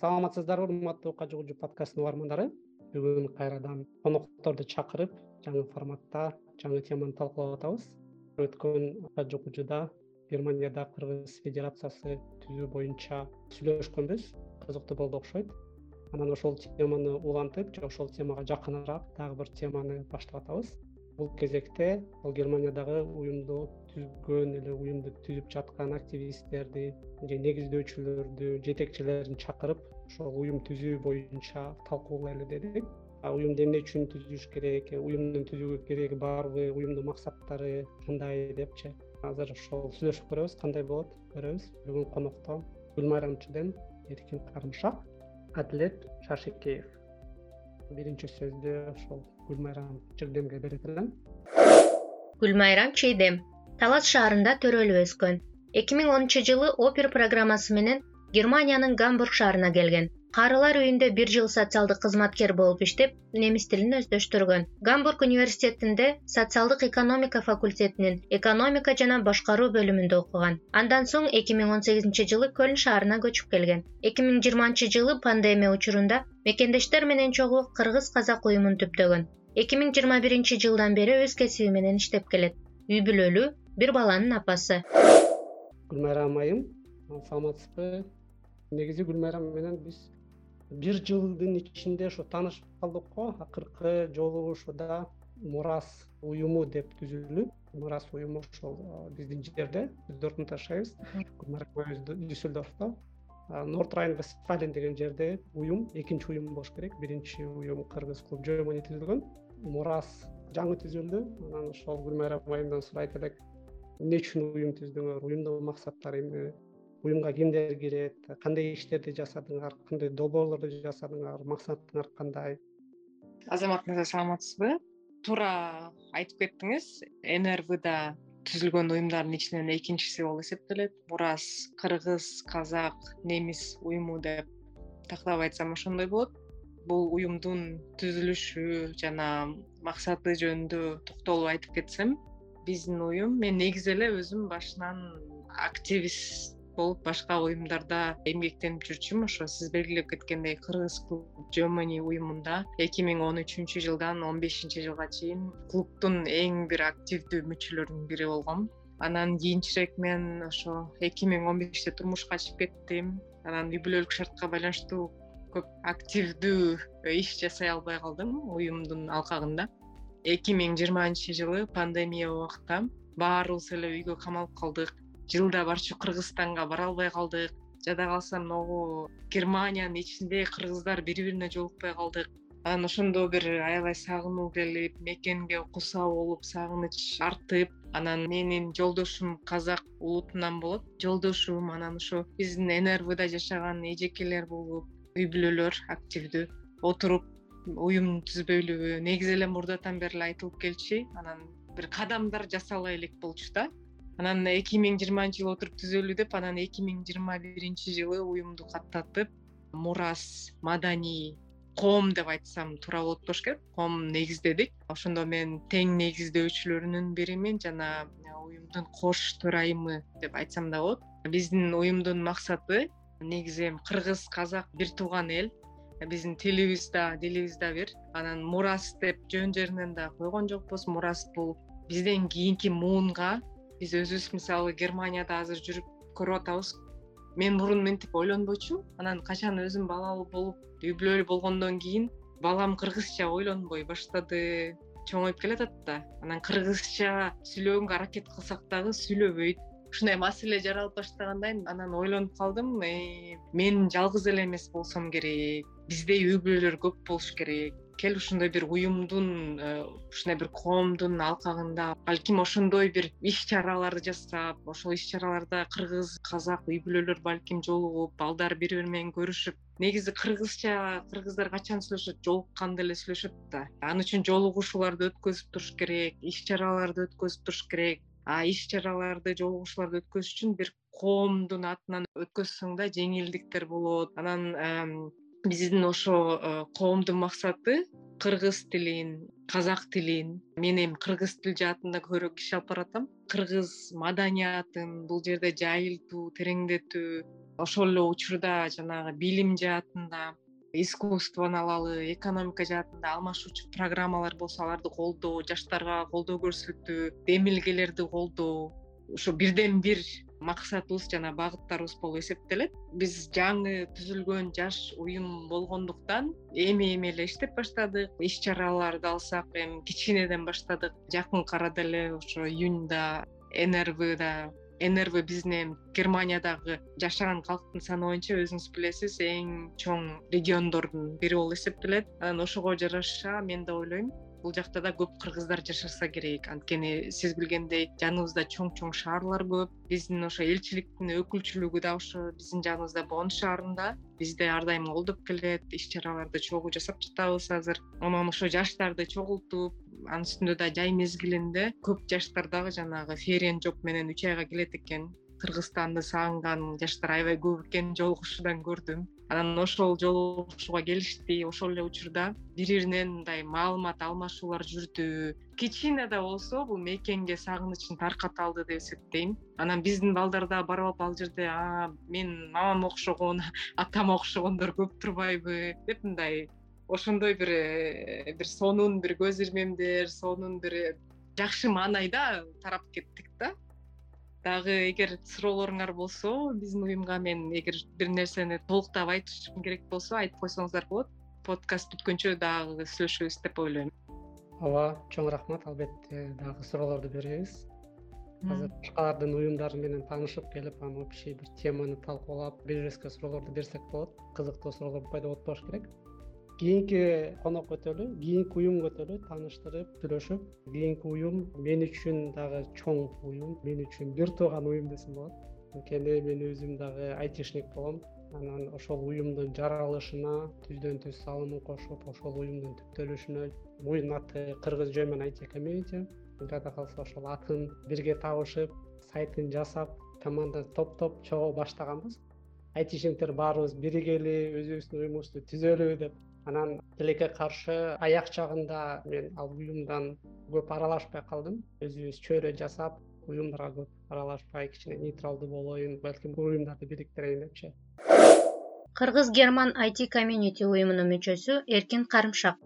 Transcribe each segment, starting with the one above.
саламатсыздарбы урматтуу кажы кужу подкасттын угармандары? Бүгүн кайрадан конокторду чакырып жаңы форматта жаңы теманы талкуулап атабыз. Өткөн кажы кужуда германияда кыргыз федерациясы түзүү боюнча сүйлөшкөнбүз кызыктуу болду окшойт. Анан ошол теманы улантып же ошол темага жакыныраак дагы бир теманы баштап атабыз бул кезекте ал германиядагы уюмду түзгөн эле уюмду түзүп жаткан активисттерди же негиздөөчүлөрдү жетекчилерин чакырып ошол уюм түзүү боюнча талкуулайлы дедик. Уюмду эмне үчүн түзүш керек? Уюмдун түзүүгө кереги барбы уюмдун максаттары кандай депчи? Азыр ошол сүйлөшүп көрөбүз кандай болот? Көрөбүз. Бүгүн конокто гүлмайрам чден эркин карымшак адилет шаршекеев биринчи сөздү ошол гүлмайрам чдемге берет элем гүлмайрам чейдем талас шаарында төрөлүп өскөн эки миң онунчу жылы опер программасы менен германиянын гамбург шаарына келген карылар үйүндө бир жыл социалдык кызматкер болуп иштеп немис тилин өздөштүргөн. Гамбург университетинде социалдык экономика факультетинин экономика жана башкаруу бөлүмүндө окуган. Андан соң эки миң он сегизинчи жылы көлн шаарына көчүп келген. Эки миң жыйырманчы жылы пандемия учурунда мекендештер менен чогуу кыргыз казак уюмун түптөгөн. Эки миң жыйырма биринчи жылдан бери өз кесиби менен иштеп келет. Үй бүлөлүү бир баланын апасы. Гүлмайрам айым саламатсызбы негизи гүлмайрам менен биз бир жылдын ичинде ушу таанышып калдык го акыркы жолу ушуда мурас уюму деп түзүлүп мурас уюму ошол биздин жерде ддортмундда жашайбыз. Гүлмайрам айыбыз дюссельдорфто. Норт райн вестфален деген жерде уюм экинчи уюм болуш керек. Биринчи уюм кыргыз клуб түзүлгөн. Мурас жаңы түзүлдү. Анан ошол гүлмайрам айымдан сурайт элек эмне үчүн уюм түздүңөр уюмдун максаттары эмне уюмга кимдер кирет кандай иштерди жасадыңар кандай долбоорлорду жасадыңар максатыңар кандай азамат мырза саламатсызбы туура айтып кеттиңиз нрвда түзүлгөн уюмдардын ичинен экинчиси болуп эсептелет. Мурас кыргыз казак немис уюму деп тактап айтсам ошондой болот. Бул уюмдун түзүлүшү жана максаты жөнүндө токтолуп айтып кетсем биздин уюм мен негизи эле өзүм башынан активист болуп башка уюмдарда эмгектенип жүрчүмүн ошо сиз белгилеп кеткендей кыргыз клуб жомони уюмунда эки миң он үчүнчү жылдан он бешинчи жылга чейин клубдун эң бир активдүү мүчөлөрүнүн бири болгом. Анан кийинчерээк мен ошо эки миң он беште турмушка чыгып кеттим. Анан үй бүлөлүк шартка байланыштуу көп активдүү иш жасай албай калдым уюмдун алкагында. Эки миң жыйырманчы жылы пандемия убакта баарыбыз эле үйгө камалып калдык жылда барчу кыргызстанга бара албай калдык. Жада калса могу германиянын ичинде кыргыздар бири бирине жолукпай калдык. Анан ошондо бир аябай сагынуу келип мекенге куса болуп сагыныч артып анан менин жолдошум казак улутунан болот. Жолдошум анан ошо биздин нрвда жашаган эжекелер болуп үй бүлөлөр активдүү отуруп уюм түзбөйлүбү негизи эле мурдатан бери эле айтылып келчү. Анан бир кадамдар жасалай элек болчу да анан эки миң жыйырманчы жылы отуруп түзөлү деп анан эки миң жыйырма биринчи жылы уюмду каттатып мурас маданий коом деп айтсам туура болот болуш керек. Коом негиздедик. Ошондо мен тең негиздөөчүлөрүнүн биримин жана уюмдун кош төрайымы деп айтсам да болот. Биздин уюмдун максаты негизи эми кыргыз казак бир тууган эл. Биздин тилибиз да дилибиз да бир. Анан мурас деп жөн жеринен да койгон жокпуз. Мурас бул бизден кийинки муунга биз өзүбүз мисалы германияда азыр жүрүп көрүп атабыз. Мен мурун мынтип ойлонбойчумун анан качан өзүм балалуу болуп үй бүлөлүү болгондон кийин балам кыргызча ойлонбой баштады чоңоюп келатат да. Анан кыргызча сүйлөгөнгө аракет кылсак дагы сүйлөбөйт. Ушундай маселе жаралып баштагандай анан ойлонуп калдым. Мен жалгыз эле эмес болсом керек. Биздей үй бүлөлөр көп болуш керек кел ушундай бир уюмдун э, ушундай бир коомдун алкагында. Балким ошондой бир иш чараларды жасап ошол иш чараларда кыргыз казак үй бүлөлөр балким жолугуп балдар бири бири менен көрүшүп негизи кыргызча кыргыздар качан сүйлөшөт? Жолукканда эле сүйлөшөт да. Ал үчүн жолугушууларды өткөзүп туруш керек иш чараларды өткөзүп туруш керек. А иш чараларды жолугушууларды өткөзүш үчүн бир коомдун атынан өткөзсөң да жеңилдиктер болот. Анан биздин ошо э, коомдун максаты кыргыз тилин казак тилин. Мен эми кыргыз тил жаатында көбүрөөк иш алып баратам кыргыз маданиятын бул жерде жайылтуу тереңдетүү ошол эле учурда жанагы билим жаатында искусствону алалы экономика жаатында алмашуучу программалар болсо аларды колдоо жаштарга колдоо көрсөтүү демилгелерди колдоо ушу бирден бир максатыбыз жана багыттарыбыз болуп эсептелет. Биз жаңы түзүлгөн жаш уюм болгондуктан эми эми эле иштеп баштадык. Иш чараларды алсак эми кичинеден баштадык. Жакынкы арада эле ошо июньда нрвда нрв биздин эми германиядагы жашаган калктын саны боюнча өзүңүз билесиз эң чоң региондордун бири болуп эсептелет. Анан ошого жараша мен да ойлойм бул жакта да көп кыргыздар жашаса керек. Анткени сиз билгендей жаныбызда чоң чоң шаарлар көп. Биздин ошо элчиликтин өкүлчүлүгү да ошо биздин жаныбызда бон шаарында бизди ар дайым колдоп келет. Иш чараларды чогуу жасап жатабыз азыр. Анан ошо жаштарды чогултуп анын үстүндө да жай мезгилинде көп жаштар дагы жанагы ферен жоп менен үч айга келет экен. Кыргызстанды сагынган жаштар аябай көп экен жолугушуудан көрдүм анан ошол жолугушууга келишти ошол эле учурда бири биринен мындай маалымат алмашуулар жүрдү. Кичине да болсо бул мекенге сагынычын тарката алды деп эсептейм. Анан биздин балдар дагы барып алып ал жерде мен мамама окшогон атама окшогондор көп турбайбы деп мындай ошондой бир э, бир сонун бир көз ирмемдер сонун бир жакшы маанайда тарап кеттик да дагы эгер суроолоруңар болсо биздин уюмга мен эгер бир нерсени толуктап айтышым керек болсо айтып койсоңуздар болот. Подкаст бүткөнчө дагы сүйлөшөбүз деп ойлойм. Ооба чоң рахмат. Албетте дагы суроолорду беребиз. Азыр башкалардын уюмдары менен таанышып келип анан общий бир теманы талкуулап бири бирибизге суроолорду берсек болот. Кызыктуу суроолор пайда болуп калыш керек кийинки конок өтөлү кийинки уюм өтөлү тааныштырып сүйлөшүп кийинки уюм мен үчүн дагы чоң уюм мен үчүн бир тууган уюм десем болот. Анткени мен өзүм дагы айтишник болом. Анан ошол уюмдун жаралышына түздөн түз салымын кошуп ошол уюмдун түптөлүшүнө уюмдун аты кыргыз жоймон айти комьюнити жада калса ошол атын бирге табышып сайтын жасап команда топтоп чогуу баштаганбыз. Айтишниктер баарыбыз биригели өзүбүздүн уюмубузду түзөлү деп анан тилекке каршы аяк жагында мен ал уюмдан көп аралашпай калдым. Өзүбүз чөйрө жасап уюмдарга көп аралашпай кичине нейтралдуу болоюн балким уюмдарды бириктирейин депчи. Кыргыз герман айти комьюнити уюмунун мүчөсү эркин карымшак.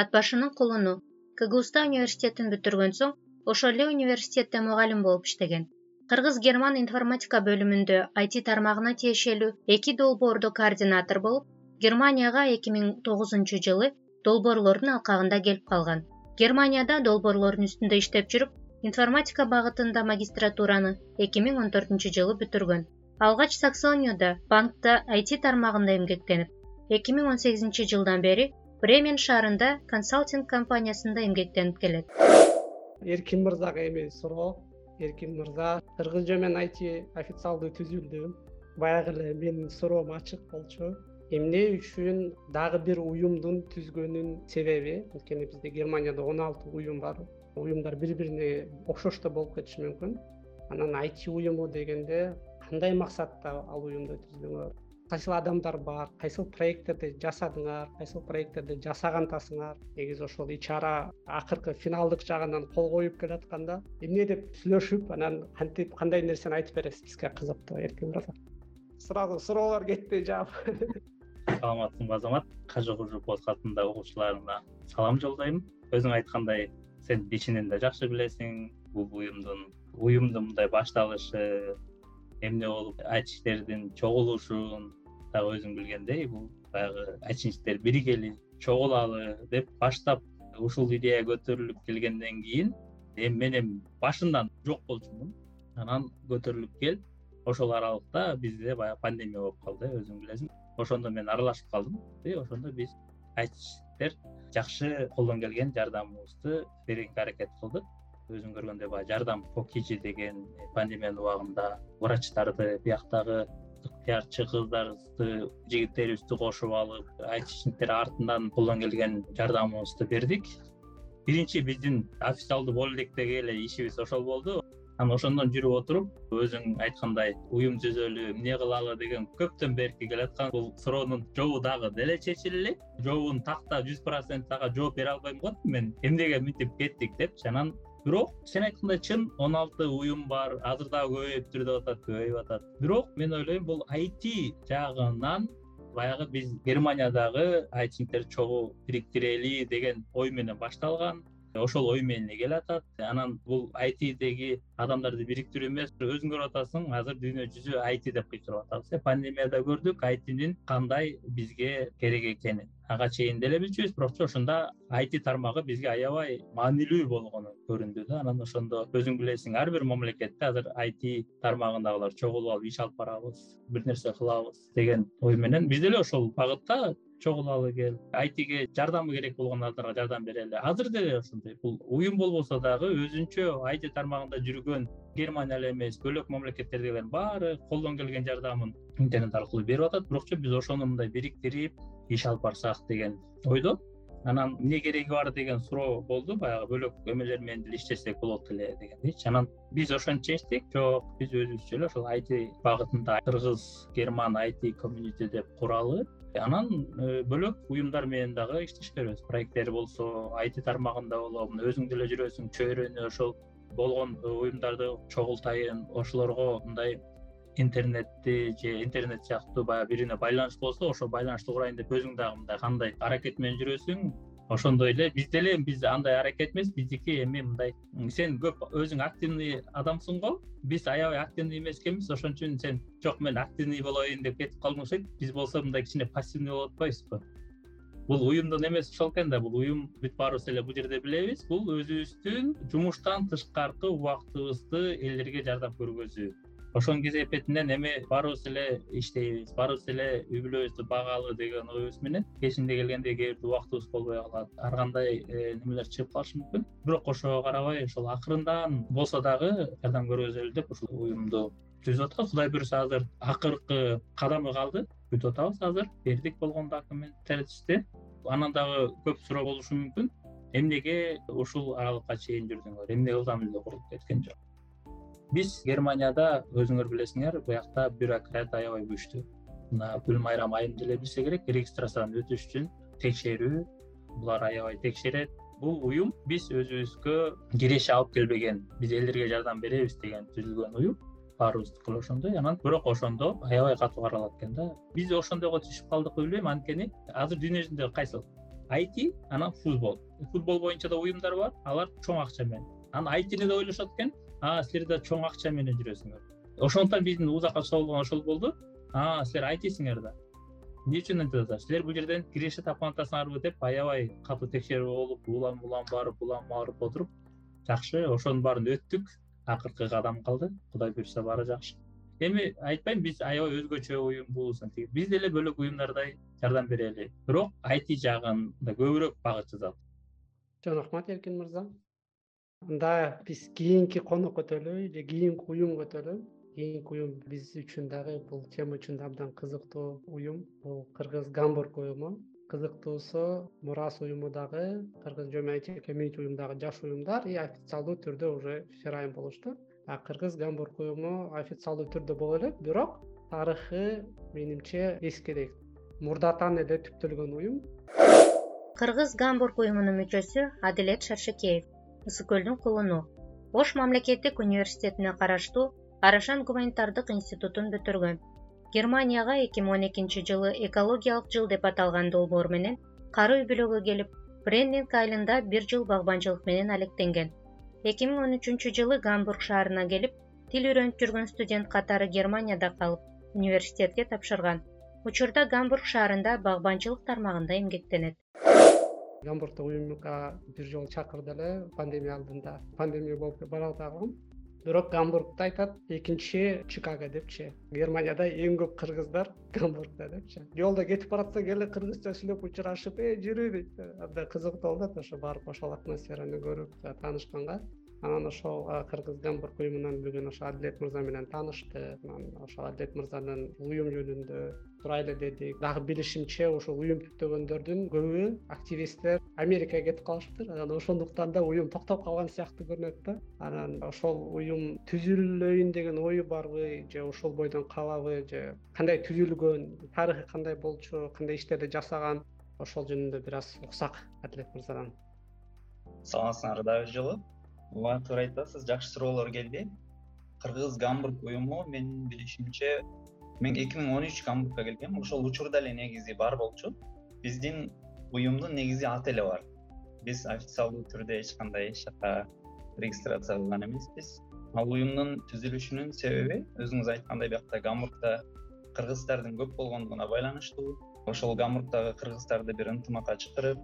Ат башынын кулуну кгуста университетин бүтүргөн соң ошол эле университетте мугалим болуп иштеген. Кыргыз герман информатика бөлүмүндө айти тармагына тиешелүү эки долбоордо координатор болуп германияга эки миң тогузунчу жылы долбоорлордун алкагында келип калган. Германияда долбоорлордун үстүндө иштеп жүрүп информатика багытында магистратураны эки миң он төртүнчү жылы бүтүргөн. Алгач саксонияда банкта айти тармагында эмгектенип эки миң он сегизинчи жылдан бери бремен шаарында консалтинг компаниясында эмгектенип келет. Эркин мырзага эми суроо эркин мырза кыргыз жөмөн айти официалдуу түзүлдү баягы эле менин суроом ачык болчу эмне үчүн дагы бир уюмдун түзгөнүн себеби анткени бизде германияда он алты уюм бар. Уюмдар бири бирине окшош да болуп кетиши мүмкүн. Анан айти уюму дегенде кандай максатта ал уюмду түздүңөр кайсыл адамдар бар кайсыл проекттерди жасадыңар кайсыл проекттерди жасагантасыңар? Негизи ошол ич ара акыркы финалдык жагынан кол коюп келатканда эмне деп сүйлөшүп анан кантип кандай нерсени айтып бересиз? Бизге кызыктуу эркин мырза сразу суроолор кетти жаап саламатсыңбы азамат? Кажы кужу подкастында угуучуларына салам жолдойм өзүң айткандай сен ичинен да жакшы билесиң бул уюмдун уюмдун мындай башталышы эмне болуп айтишниктердин чогулушун дагы өзүң билгендей бул баягы айтишниктер биригели чогулалы деп баштап ушул идея көтөрүлүп келгенден кийин эми мен эми башынан жок болчумун анан көтөрүлүп келип ошол аралыкта бизде баягы пандемия болуп калды өзүң билесиң ошондо мен аралашып калдым. Ошондо биз айтишниктер жакшы колдон келген жардамыбызды берүүгө аракет кылдык. Өзүң көргөндөй баягы жардам по деген пандемиянын убагында врачтарды бияктагы ыктыярчы кыздарыбызды жигиттерибизди кошуп алып айтишниктер артынан колдон келген жардамыбызды бердик. Биринчи биздин официалдуу боло электеги эле ишибиз ошол болду анан ошондон жүрүп отуруп өзүң айткандай уюм түзөлү эмне кылалы деген көптөн берки келаткан бул суроонун жообу дагы деле чечиле элек жообун такта жүз процент ага жооп бере албайм го. Мен эмнеге мынтип кеттик депчи анан бирок сен айткандай чын он алты уюм бар азыр дагы көбөйүптүр деп атат көбөйүп атат. Бирок мен ойлойм бул айти жагынан баягы биз германиядагы айтишниктерди чогуу бириктирели деген ой менен башталган ошол ой менен келатат анан бул айтидеги адамдарды бириктирүү эмес өзүң көрүп атасың азыр дүйнө жүзү айти деп кыйкырып атабыз э. Пандемияда көрдүк айтинин кандай бизге керек экенин. Ага чейин деле билчүбүз бирокчу ошондо айти тармагы бизге аябай маанилүү болгону көрүндү да. Анан ошондо өзүң билесиң ар бир мамлекетте азыр айти тармагындагылар чогулуп алып иш алып барабыз бир нерсе кылабыз деген ой менен биз деле ошол багытта чогулалы кел. Айтиге жардамы керек болгон адамдарга жардам берели азыр деле ошондой бул уюм болбосо дагы өзүнчө айти тармагында жүргөн германия эле эмес бөлөк мамлекеттердегилердин баары колдон келген жардамын интернет аркылуу берип атат. Бирокчу биз ошону мындай бириктирип иш алып барсак деген ойдо. Анан эмне кереги бар? деген суроо болду. Баягы бөлөк эмелер менен деле иштесек болот эле дегендейчи анан биз ошентип чечтик жок биз өзүбүзчө эле ошол айти багытында кыргыз герман айти комьюнити деп куралы анан э, бөлөк уюмдар менен дагы беребиз проекттер болсо айти тармагында болобу мына өзүң деле жүрөсүң чөйрөнү ошол болгон э, уюмдарды чогултайын ошолорго мындай интернетти же интернет сыяктуу баягы бирине байланыш болсо ошол байланышты курайын деп өзүң дагы мындай кандай аракет менен жүрөсүң ошондой эле биз деле биз андай аракет эмес биздики эми мындай сен көп өзүң активный адамсың го биз аябай активный эмес экенбиз ошон үчүн сен жок мен активный болоюн деп кетип калдың окшойт биз болсо мындай кичине пассивный болуп атпайбызбы бул уюмдун эмеси ошол экен да бул уюм бүт баарыбыз эле бул жерде билебиз. Бул өзүбүздүн жумуштан тышкаркы убактыбызды элдерге жардам көргөзүү ошонун кесепетинен эми баарыбыз эле иштейбиз баарыбыз эле үй бүлөбүздү багалы деген оюбуз менен кечинде келгенде кээ бирде убактыбыз болбой калат. Ар кандай э, немелер чыгып калышы мүмкүн. Бирок ошого карабай ошол акырындан болсо дагы жардам көргөзөлү деп ушул уюмду түзүп атабыз кудай буюрса азыр акыркы кадамы калды. Күтүп атабыз азыр. Бердик болгондо документтерибизди анан дагы көп суроо болушу мүмкүн. Эмнеге ушул аралыкка чейин жүрдүңөр? Эмне ылдам курулуп кеткен жок биз германияда өзүңөр билесиңер буякта бюрократ аябай күчтүү мына гүлмайрам айым деле билсе керек регистрациядан өтүш үчүн текшерүү булар аябай текшерет. Бул уюм биз өзүбүзгө киреше алып келбеген биз элдерге жардам беребиз деген түзүлгөн уюм. Баарыбыздыкы эле ошондой анан бирок ошондо аябай катуу каралат экен да. Биз ошондойго түшүп калдыкпы билбейм анткени азыр дүйнө жүзүндө кайсыл айти анан футбол. Футбол боюнча да уюмдар бар алар чоң акча менен. Анан айтини да ойлошот экен а силер да чоң акча менен жүрөсүңөр. Ошондуктан биздин узакка чыга болгон ошол болду. А силер айтисиңер да. Эмне үчүн антип атасыңар силер бул жерден киреше тапкан атасыңарбы деп аябай катуу текшерүү болуп улам улам барып улам барып отуруп жакшы ошонун баарын өттүк. Акыркы кадам калды. Кудай буюрса баары жакшы. Эми айтпайм биз аябай өзгөчө уюмбуз биз деле бөлөк уюмдардай жардам берели. Бирок айти жагында көбүрөөк багыт жазалы чоң рахмат эркин мырза анда биз кийинки конок өтөлү же кийинки уюмга өтөлү кийинки уюм биз үчүн дагы бул тема үчүн да абдан кызыктуу уюм. Бул кыргыз гамбург уюму. Кызыктуусу мурас уюму дагы кыргыз жоме айти комьюнити уюму дагы жаш уюмдар и официалдуу түрдө уже болушту а кыргыз гамбург уюму официалдуу түрдө боло элек бирок тарыхы менимче эскирээк мурдатан эле түптөлгөн уюм. Кыргыз гамбург уюмунун мүчөсү адилет шаршекеев ысык көлдүн ош мамлекеттик университетине караштуу арашан гуманитардык институтун бүтүргөн. Германияга эки миң он экинчи жылы экологиялык жыл деп аталган долбоор менен кары үй бүлөгө келип брендинг айылында бир жыл багбанчылык менен алектенген. Эки миң он үчүнчү жылы гамбург шаарына келип тил үйрөнүп жүргөн студент катары германияда калып университетке тапшырган. Учурда гамбург шаарында багбанчылык тармагында эмгектенет гамбургда уюмга бир жолу чакырды эле пандемия алдында. Пандемия болуп бара аткан бирок гамбургду айтат экинчи чикаго депчи. Германияда эң көп кыргыздар гамбургда депчи. Жолдо кетип баратсаң эле кыргызча сүйлөп учурашып эй жүрүү дейт. Абдан кызыктуу болуп атат ошо барып ошол атмосфераны көрүп таанышканга анан ошол кыргыз гамбург уюмунан бүгүн ошо адилет мырза менен тааныштык анан ошол адилет мырзанын уюм жөнүндө сурайлы дедик. Дагы билишимче ушул уюм түптөгөндөрдүн көбү активисттер америкага кетип калышыптыр. Анан ошондуктан да уюм токтоп калган сыяктуу көрүнөт да. Анан ошол уюм түзүлөйүн деген ою барбы же ошол бойдон калабы же кандай түзүлгөн тарыхы кандай болчу кандай иштерди жасаган ошол жөнүндө бир аз уксак адилет мырзадан саламатсыңарбы дагы бир жолу ооба туура айтып атасыз жакшы суроолор келди. Кыргыз гамбург уюму менин билишимче мен эки миң он үч гамбургка келгем. Ошол учурда эле негизи бар болчу. Биздин уюмдун негизи аты эле бар. Биз официалдуу түрдө эч кандай эч жака регистрация кылган эмеспиз. Ал уюмдун түзүлүшүнүн себеби өзүңүз айткандай биякта гамбургда кыргыздардын көп болгондугуна байланыштуу. Ошол гамбургдагы кыргыздарды бир ынтымакка чакырып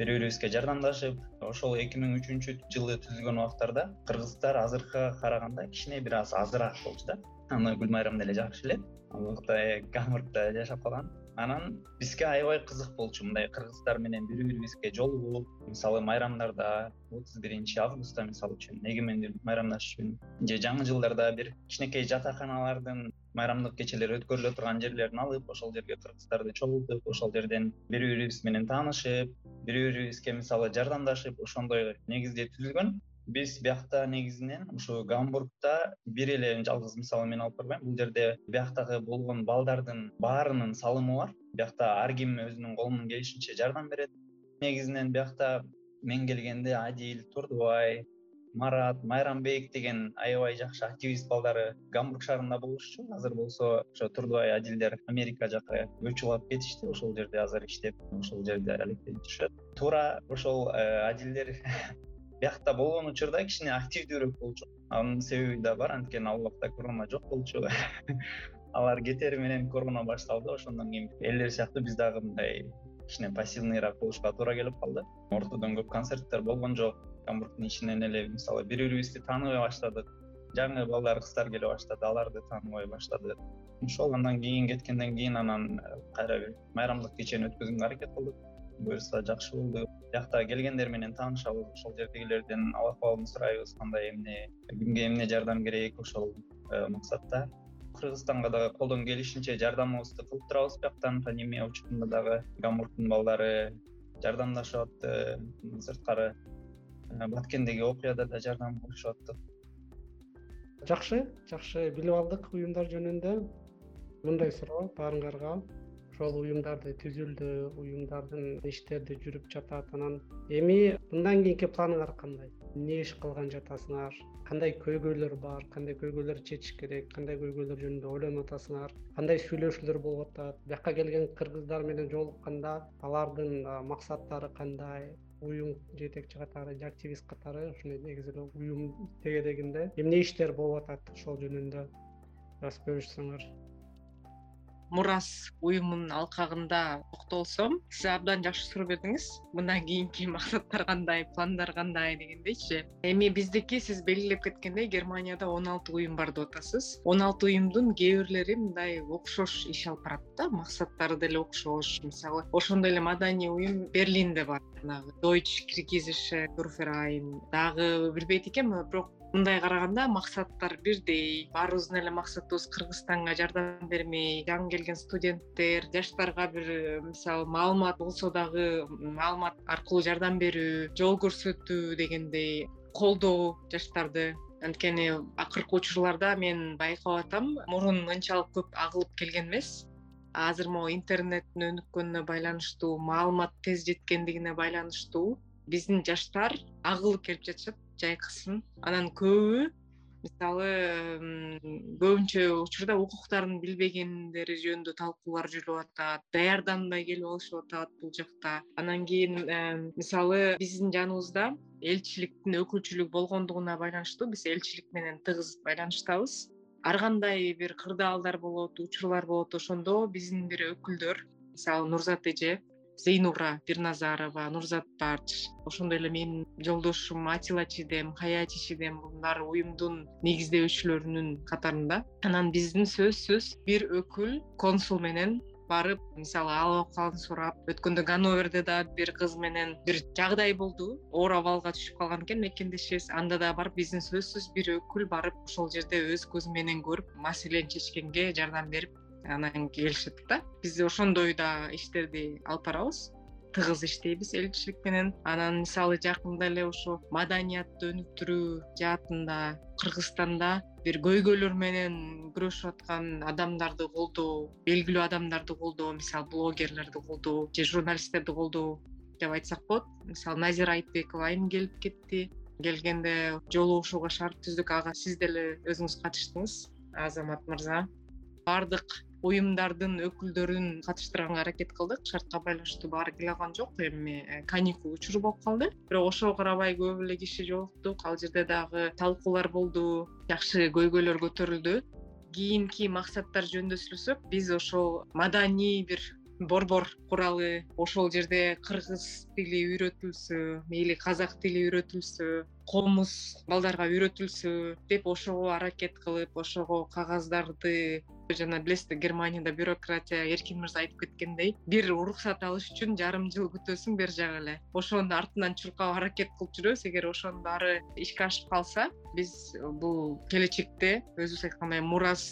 бири бирибизге жардамдашып ошол эки миң үчүнчү жылы түзүлгөн убактарда кыргыздар азыркыга караганда кичине бир аз азыраак болчу да. Аны гүлмайрам деле жакшы билет. Ал убакта гамбургда жашап калган анан бизге аябай кызык болчу. Мындай кыргыздар менен бири бирибизге жолугуп мисалы майрамдарда отуз биринчи августта мисалы үчүн эгемендүүлүк майрамдашыш үчүн же жаңы жылдарда бир кичинекей жатаканалардын майрамдык кечелер өткөрүлө турган жерлерин алып ошол жерге кыргыздарды чогултуп ошол жерден бири бирибиз менен таанышып бири бирибизге мисалы жардамдашып ошондой негизде түзүлгөн биз биякта негизинен ушу гамбургда бир эле жалгыз мисалы мен алып барбайм. Бул жерде бияктагы болгон балдардын баарынын салымы бар. Биякта ар ким өзүнүн колунун келишинче жардам берет. Негизинен биякта мен келгенде адил турдубай марат майрамбек деген аябай жакшы активист балдары гамбург шаарында болушчу. Азыр болсо ошо турдубай адилдер америка жака алып кетишти. Ошол жерде азыр иштеп ошол жерде алектенип жүрүшөт. Туура ошол э, адилдер биякта болгон учурда кичине активдүүрөөк болчу. Анын себеби да бар анткени ал убакта корона жок болчу. Алар кетери менен корона башталды ошондон кийин элдер сыяктуу биз дагы мындай кичине пассивныйраак болушка туура келип калды. Ортодон көп концерттер болгон жок. Гамбургдун ичинен эле мисалы бири бирибизди тааныбай баштадык. Жаңы балдар кыздар келе баштады аларды тааныбай баштадык. Ошол андан кийин кеткенден кийин анан кайра бир майрамдык кечени өткөзгөнгө аракет кылдык буюрса жакшы болду. Биякта келгендер менен таанышабыз. Ошол жердегилерден ал акыбалын сурайбыз. Кандай эмне кимге эмне жардам керек ошол э, максатта. Кыргызстанга дагы колдон келишинче жардамыбызды кылып турабыз. Бияктан пандемия учурунда дагы гамбургдун балдары жардамдашып атты сырткары э, баткендеги окуяда да жардам кылышып атты. Жакшы жакшы. Билип алдык уюмдар жөнүндө. Мындай суроо баарыңарга ошол уюмдарды түзүлдү уюмдардын иштери жүрүп жатат анан эми мындан кийинки планыңар кандай? Эмне иш кылган жатасыңар? Кандай көйгөйлөр бар? Кандай көйгөйлөрдү чечиш керек? Кандай көйгөйлөр жөнүндө ойлонуп атасыңар? Кандай сүйлөшүүлөр болуп атат? Биякка келген кыргыздар менен жолукканда алардын максаттары кандай? Уюм жетекчи катары же активист катары ушундай негизи эле уюм тегерегинде эмне иштер болуп атат ошол жөнүндө? Бир аз бөлүшсөңөр мурас уюмунун алкагында токтолсом сиз абдан жакшы суроо бердиңиз. Мындан кийинки максаттар кандай пландар кандай дегендейчи. Эми биздики сиз белгилеп кеткендей германияда он алты уюм бар деп атасыз. Он алты уюмдун кээ бирлери мындай окшош иш алып барат да максаттары деле окшош. Мисалы ошондой эле маданий уюм берлинде бар. Жанагы дойч киргизише гурферайн дагы билбейт экенмин бирок мындай караганда максаттар бирдей. Баарыбыздын эле максатыбыз кыргызстанга жардам бермей жаңы келген студенттер жаштарга бир мисалы маалымат болсо дагы маалымат аркылуу жардам берүү жол көрсөтүү дегендей колдоо жаштарды. Анткени акыркы учурларда мен байкап атам мурун мынчалык көп агылып келген эмес. Азыр могу интернеттин өнүккөнүнө байланыштуу маалымат тез жеткендигине байланыштуу биздин жаштар агылып келип жатышат жайкысын анан көбү мисалы көбүнчө учурда укуктарын билбегендери жөнүндө талкуулар жүрүп атат даярданбай келип алышып атат бул жакта. Анан кийин мисалы биздин жаныбызда элчиликтин өкүлчүлүгү болгондугуна байланыштуу биз элчилик менен тыгыз байланыштабыз. Ар кандай бир кырдаалдар болот учурлар болот ошондо биздин бир өкүлдөр мисалы нурзат эже зейнура бирназарова нурзат бардж ошондой эле менин жолдошум атила чидем хаячи чидем бул баары уюмдун негиздөөчүлөрүнүн катарында. Анан биздин сөзсүз бир өкүл консул менен барып мисалы ал абкалын сурап өткөндө ганноверде да бир кыз менен бир жагдай болду. Оор абалга түшүп калган экен мекендешибиз анда да барып биздин сөзсүз бир өкүл барып ошол жерде өз көзү менен көрүп маселени чечкенге жардам берип анан келишет да. Биз ошондой да иштерди алып барабыз. Тыгыз иштейбиз элчилик менен. Анан мисалы жакында эле ушу маданиятты өнүктүрүү жаатында кыргызстанда бир көйгөйлөр менен күрөшүп аткан адамдарды колдоо белгилүү адамдарды колдоо мисалы блогерлерди колдоо же журналисттерди колдоо деп айтсак болот. Мисалы назира айтбекова айым келип кетти. Келгенде жолугушууга шарт түздүк. Ага сиз деле өзүңүз катыштыңыз азамат мырза. Баардык уюмдардын өкүлдөрүн катыштырганга аракет кылдык. Шартка байланыштуу баары келе алган жок. Эми э, каникул учуру болуп калды. Бирок ошого карабай көп эле киши жолуктук ал жерде дагы талкуулар болду. Жакшы көйгөйлөр көтөрүлдү. Кийинки максаттар жөнүндө сүйлөсөк биз ошол маданий бир борбор куралы ошол жерде кыргыз тили үйрөтүлсө мейли казак тили үйрөтүлсө комуз балдарга үйрөтүлсө деп ошого аракет кылып ошого кагаздарды жана билесиз да германияда бюрократия эркин мырза айтып кеткендей бир уруксат алыш үчүн жарым жыл күтөсүң бери жагы эле. Ошонун артынан чуркап аракет кылып жүрөбүз. Эгер ошонун баары ишке ашып калса биз бул келечекте өзүбүз айткандай мурас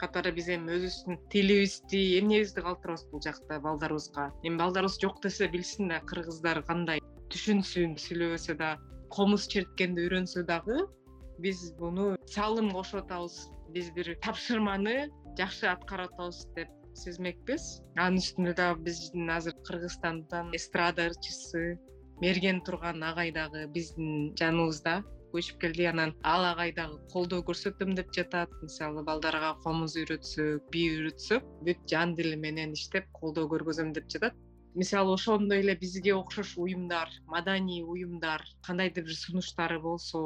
катары биз эми өзүбүздүн тилибизди эмнебизди калтырабыз бул жакта балдарыбызга. Эми балдарыбыз жок десе билсин да кыргыздар кандай түшүнсүн сүйлөбөсө да комуз черткенди үйрөнсө дагы биз буну салым кошуп атабыз биз бир тапшырманы жакшы аткарып атабыз деп сезмекпиз. Анын үстүнө дагы биздин азыр кыргызстандан эстрада ырчысы мерген турган агай дагы биздин жаныбызда көчүп келди. Анан ал агай дагы колдоо көрсөтөм деп жатат. Мисалы балдарга комуз үйрөтсөк би үйрөтсөк бүт жан дили менен иштеп колдоо көргөзөм деп жатат мисалы ошондой эле бизге окшош уюмдар маданий уюмдар кандайдыр бир сунуштары болсо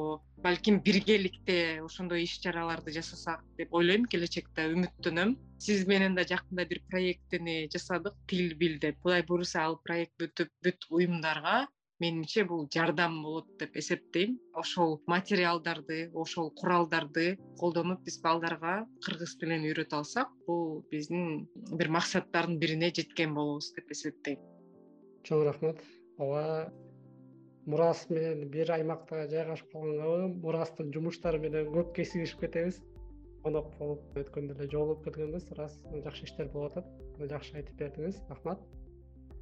балким биргеликте ошондой иш чараларды жасасак деп ойлойм келечекте үмүттөнөм. Сиз менен да жакында бир проекттини жасадык тил бил деп. Кудай буюрса ал проект бүтүп бүт уюмдарга менимче бул жардам болот деп эсептейм. Ошол материалдарды ошол куралдарды колдонуп биз балдарга кыргыз тилин үйрөтө алсак бул биздин бир максаттардын бирине жеткен болобуз деп эсептейм. Чоң рахмат. Ооба мурас менен бир аймакта жайгашып калгангабы мурастын жумуштары менен көп кезигишип кетебиз. Конок болуп өткөндө эле жолугуп келгенбиз ырас жакшы иштер болуп атат. Жакшы айтып бердиңиз. Рахмат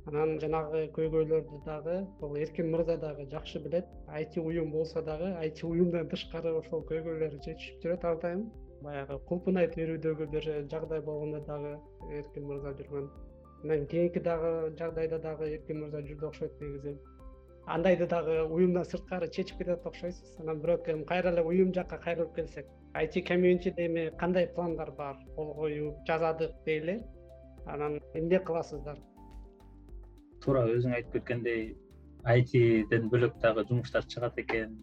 анан жанагы көйгөйлөрдү дагы бул эркин мырза дагы жакшы билет. Айти уюм болсо дагы айти уюмдан тышкары ошол көйгөйлөр чечишип жүрөт ар дайым баягы кулпунай берүүдөгү бир жагдай болгондо дагы эркин мырза жүргөн. Анан кийинки дагы жагдайда дагы эркин мырза жүрдү окшойт негизи. Андайды дагы уюмдан сырткары чечип кетет окшойсуз. Анан бирок эми кайра эле уюм жакка кайрылып келсек айти комьюнитиде эми кандай пландар бар? Кол коюп жасадык дейли. Анан эмне кыласыздар туура өзүң айтып кеткендей айтиден бөлөк дагы жумуштар чыгат экен.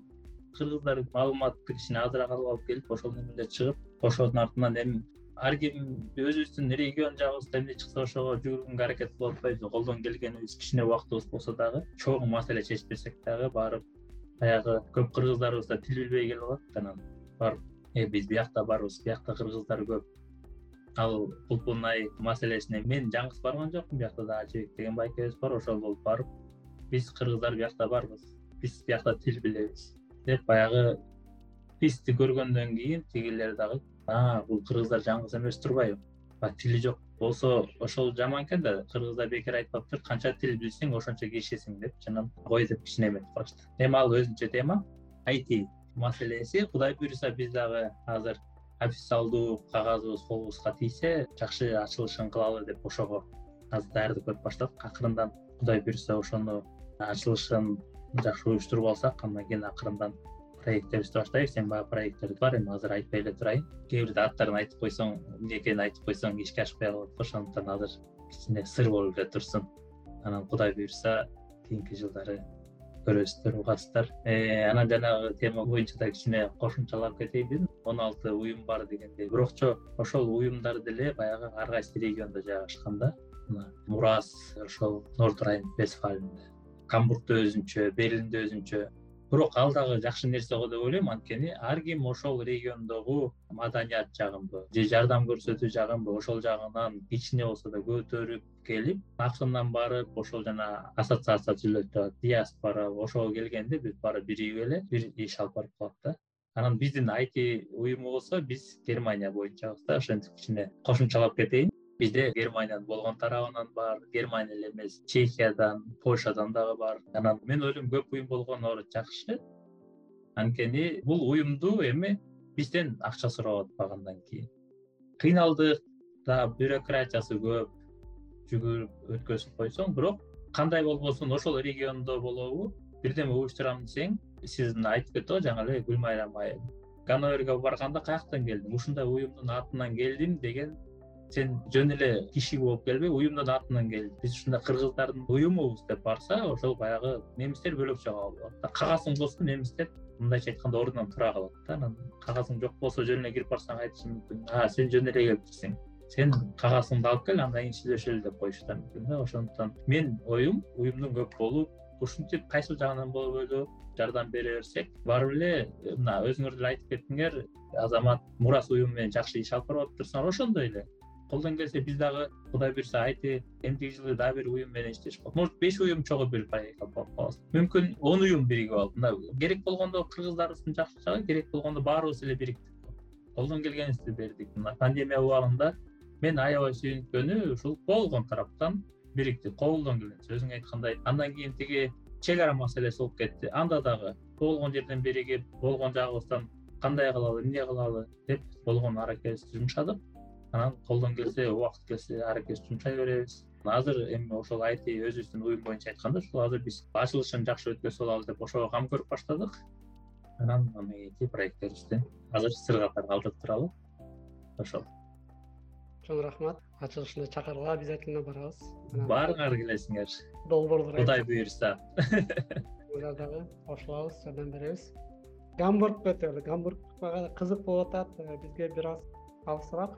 Кыргыздар маалыматты кичине азыраак алып алып келип ошол эмелер чыгып ошонун артынан эми ар ким өзүбүздүн регион жагыбызда эмне чыкса ошого жүгүргөнгө аракет кылып атпайбызбы колдон келгенибиз кичине убактыбыз болсо дагы чоң маселе чечпесек дагы барып баягы көп кыргыздарыбыз да тил билбей келип алат анан. Барып э биз биякта барбыз биякта кыргыздар көп ал кулпунай маселесине мен жалгыз барган жокмун. Биякта дагы ажыбек деген байкебиз бар ошол болуп барып биз кыргыздар биякта барбыз биз биякта тил билебиз деп баягы бизди көргөндөн кийин тигилер дагы бул кыргыздар жалгыз эмес турбайбы тили жок болсо ошол жаман экен да кыргыздар бекер айтпаптыр канча тил билсең ошончо кишисиң депчи анан ой деп кичине эметип калышты. Эми ал өзүнчө тема айти маселеси кудай буюрса биз дагы азыр официалдуу кагазыбыз колубузга тийсе жакшы ачылышын кылалы деп ошого азыр даярдык көрүп баштадык акырындан кудай буюрса ошону ачылышын жакшы уюштуруп алсак андан кийин акырындан проекттерибизди баштайбыз. Эми баягы проекттерибиз бар эми азыр айтпай эле турайын. Кээ бирде аттарын айтып койсоң эмне экенин айтып койсоң ишке ашпай калат го ошондуктан азыр кичине сыр болуп эле турсун. Анан кудай буюрса кийинки жылдары көрөсүздөр угасыздар. Э, анан жанагы тема боюнча да кичине кошумчалап кетейин дедим. Он алты уюм бар дегендей. Бирокчу ошол уюмдар деле баягы ар кайсы региондо жайгашкан да. Мына мурас ошол норд райн вестфалында камбургда өзүнчө берлинде өзүнчө. Бирок ал дагы жакшы нерсе го деп ойлойм. Анткени ар ким ошол региондогу маданият жагынбы же жардам көрсөтүү жагынбы ошол жагынан кичине болсо да көтөрүп келип акырындан барып ошол жана ассоциация түзүлөт атат диаспора ошого келгенде биз барып биригип эле бир иш алып барып калат да. Анан биздин айти уюму болсо биз германия боюнчабыз да. Ошентип кичине кошумчалап кетейин. Бизде германиянын болгон тарабынан бар германия эле эмес чехиядан польшадан дагы бар. Анан мен ойлойм көп уюм болгону жакшы. Анткени бул уюмду эми бизден акча сурап атпагандан кийин. Кыйналдык дагы бюрократиясы көп жүгүрүп өткөзүп койсоң бирок кандай болбосун ошол региондо болобу бирдеме уюштурам десең сиз айтып кетти го жаңы эле гүлмайрам айым ганноверге барганда каяктан келдим ушундай уюмдун атынан келдим деген сен жөн эле киши болуп келбей уюмдун атынан келдим биз ушундай кыргыздардын уюмубуз деп барса ошол баягы немистер бөлөкчө кабыл алат кагазың болсо немистер мындайча айтканда ордунан тура калат да. Анан кагазың жок болсо жөн эле кирип барсаң айтышы мүмкүн. А сен жөн эле келиптирсиң сен кагазыңды алып кел андан кийин сүйлөшөлү деп коюшу да мүмкүн да. Ошондуктан менин оюм уюмдун көп болуп ушинтип кайсыл жагынан болбойлу жардам бере берсек барып эле мына өзүңөр деле айтып кеттиңер азамат мурас уюму менен жакшы иш алып барып атыптырсыңар ошондой эле. Колдон келсе биз дагы кудай буюрса айти эмтиги жылы дагы бир уюм менен иштешип может беш уюм чогуу бир проект алып барып калабыз мүмкүн он уюм биригип алып мына керек болгондо кыргыздарыбыздын жакшы жагы керек болгондо баарыбыз эле бириктик колдон келгенибизди бердик. Мына пандемия убагында мени аябай сүйүнткөнү ушул болгон тараптан бириктик колдон келгенче өзүң айткандай андан кийин тиги чек ара маселеси болуп кетти. Анда дагы болгон жерден биригип болгон жагыбыздан кандай кылалы эмне кылалы деп болгон аракетибизди жумшадык. Анан колдон келсе убакыт келсе аракет жумшай беребиз. Азыр эми ошол айти өзүбүздүн уюм боюнча айтканда ушул азыр биз ачылышын жакшы өткөзүп алалы деп ошого кам көрүп баштадык. Анан андан кийинки проекттерибизди азыр сыр катары калтырып туралы. Ошол чоң рахмат. Ачылышына чакыргыла обязательно барабыз. Баарыңар келесиңер долбоорлор кудай буюрса дагы кошулабыз жардам беребиз. Гамбургду өтөлү гамбург мага кызык болуп атат э, бизге бир аз алысыраак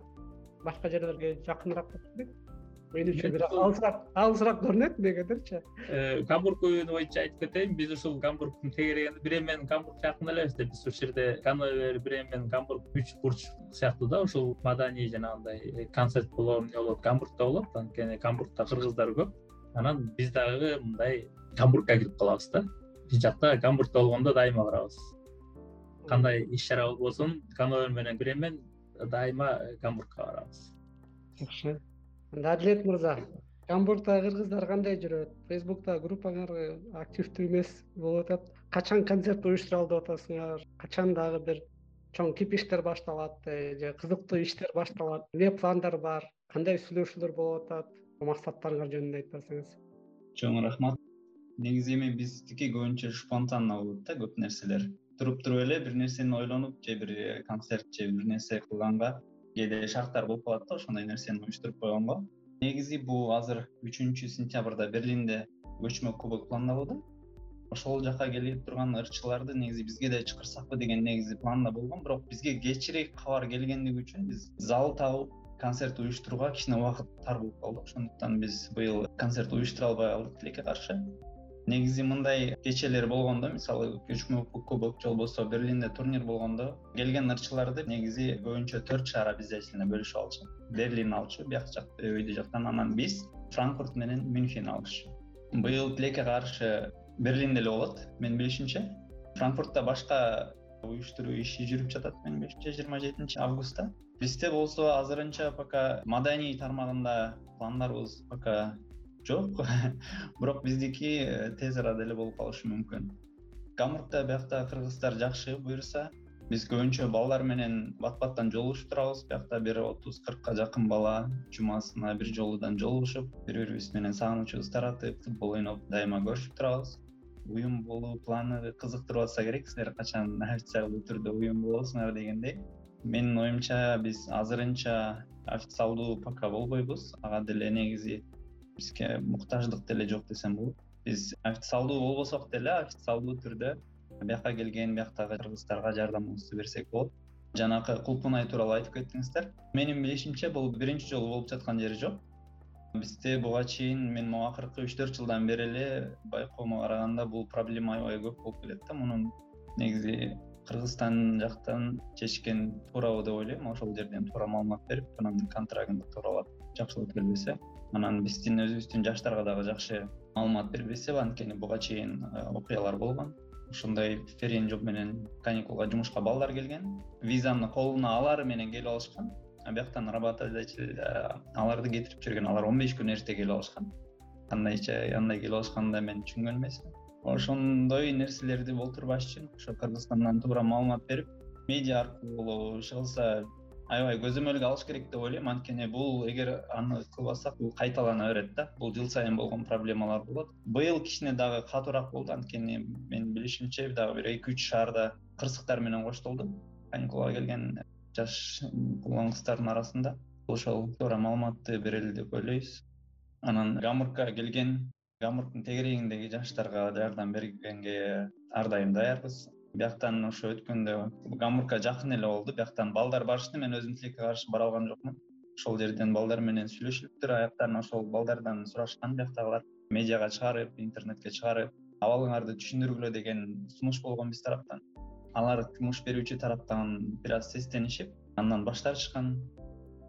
башка жерлерге жакыныраак болуп элек менимче бир алысыраак көрүнөт эмнегедирчи э, гамбург уюму боюнча айтып кетейин. Биз ушул гамбургдун тегерегинде бирем менен гамбург жакын элебиз да. Биз ушул жерде ганновер бирем менен гамбург үч бурч сыяктуу да. Ушул маданий жанагындай э, концерт болобу эмне болобу гамбургда болот. Анткени гамбургда кыргыздар көп. Анан биз дагы мындай гамбургка кирип калабыз да. Биз жакта гамбургда болгондо дайыма барабыз. Кандай иш чара болбосун ганновер менен бремен дайыма гамбургка барабыз. Жакшы анда адилет мырза гамбургдагы кыргыздар кандай жүрөт? Фейсбукта группаңар активдүү эмес болуп атат. Качан концерт уюштура деп атасыңар? Качан дагы бир чоң кипиштер башталат же кызыктуу иштер башталат? Эмне пландар бар? Кандай сүйлөшүүлөр болуп атат? Максаттарыңар жөнүндө айтып берсеңиз чоң рахмат. Негизи эми биздики көбүнчө спонтанно болот да көп нерселер. Туруп туруп эле бир нерсени ойлонуп же бир концерт же бир нерсе кылганга кээде шарттар болуп калат да ошондой нерсени уюштуруп койгонго. Негизи бул азыр үчүнчү сентябрда берлинде көчмө кубок пландалууда ошол жака келип турган ырчыларды негизи бизге да чакырсакпы деген негизи планда болгон. Бирок бизге кечирээк кабар келгендиги үчүн биз зал табып концерт уюштурууга кичине убакыт тар болуп калды. Ошондуктан биз быйыл концерт уюштура албай калдык тилекке каршы негизи мындай кечелер болгондо мисалы көчмө кубок же болбосо берлинде турнир болгондо келген ырчыларды негизи көбүнчө төрт бизде эле бөлүшүп алчу. Берлин алчу бияк жак өйдө жактан анан биз франкфурт менен мюнхен алчу. Быйыл тилекке каршы берлинде эле болот менин билишимче франкфуртта башка уюштуруу иши жүрүп жатат менин билишимче жыйырма жетинчи августта. Бизде болсо азырынча пока маданий тармагында пландарыбыз пока жок. Бирок биздики э, тез арада эле болуп калышы мүмкүн. Гамбургда биякта кыргыздар жакшы буюрса биз көбүнчө балдар менен бат баттан жолугушуп турабыз. Биякта бир отуз кыркка жакын бала жумасына бир жолудан жолугушуп бири бирибиз менен сагынычыбызды таратып футбол ойноп дайыма көрүшүп турабыз. Уюм болуу планы кызыктырып атса керек силер качан официалдуу түрдө уюм болосуңар дегендей. Менин оюмча биз азырынча официалдуу пока болбойбуз. Ага деле негизи бизге муктаждык деле жок десем болот. Биз официалдуу болбосок деле официалдуу түрдө бияка келген бияктагы кыргыздарга жардамыбызды берсек болот. Жанакы кулпунай тууралуу айтып кеттиңиздер. Менин билишимче бул биринчи жолу болуп жаткан жери жок. Бизде буга чейин мен могу акыркы үч төрт жылдан бери эле байкоомо караганда бул проблема аябай көп болуп келет да. Мунун негизи кыргызстан жактан чечкен туурабы деп ойлойм. Ошол жерден туура маалымат берип анан контрагында тууралап жакшылап келбесе анан биздин өзүбүздүн жаштарга дагы жакшы маалымат бербесе анткени буга чейин э, окуялар болгон. Ошондой ферин жоп менен каникулга жумушка балдар келген. Визаны колуна алары менен келип алышкан. Бияктан работодатель э, аларды кетирип жиберген алар он беш күн эрте келип алышкан. Кандайча андай келип алышканын да мен түшүнгөн эмесмин. Ошондой нерселерди болтурбаш үчүн ошо кыргызстандан туура маалымат берип медиа аркылуу болобу иши кылса аябай көзөмөлгө алыш керек деп ойлойм. Анткени бул эгер аны кылбасак бул кайталана берет да. Бул жыл сайын болгон проблемалар болот. Быйыл кичине дагы катуураак болду. Анткени менин билишимче дагы бир эки үч шаарда кырсыктар менен коштолду каникулга келген жаш улан кыздардын арасында ошол туура маалыматты берели деп ойлойбуз. Анан гамбургка келген гамбургдун тегерегиндеги жаштарга жардам бергенге ар дайым даярбыз бияктан ошо өткөндө гамбургка жакын эле болду. Бияктан балдар барышты. Мен өзүм тилекке каршы бара алган жокмун. Ошол жерден балдар менен сүйлөшүлүптүр аяктан ошол балдардан сурашкан бияктагылар медиага чыгарып интернетке чыгарып абалыңарды түшүндүргүлө деген сунуш болгон биз тараптан. Алар жумуш берүүчү тараптан бир аз сестенишип андан баш тартышкан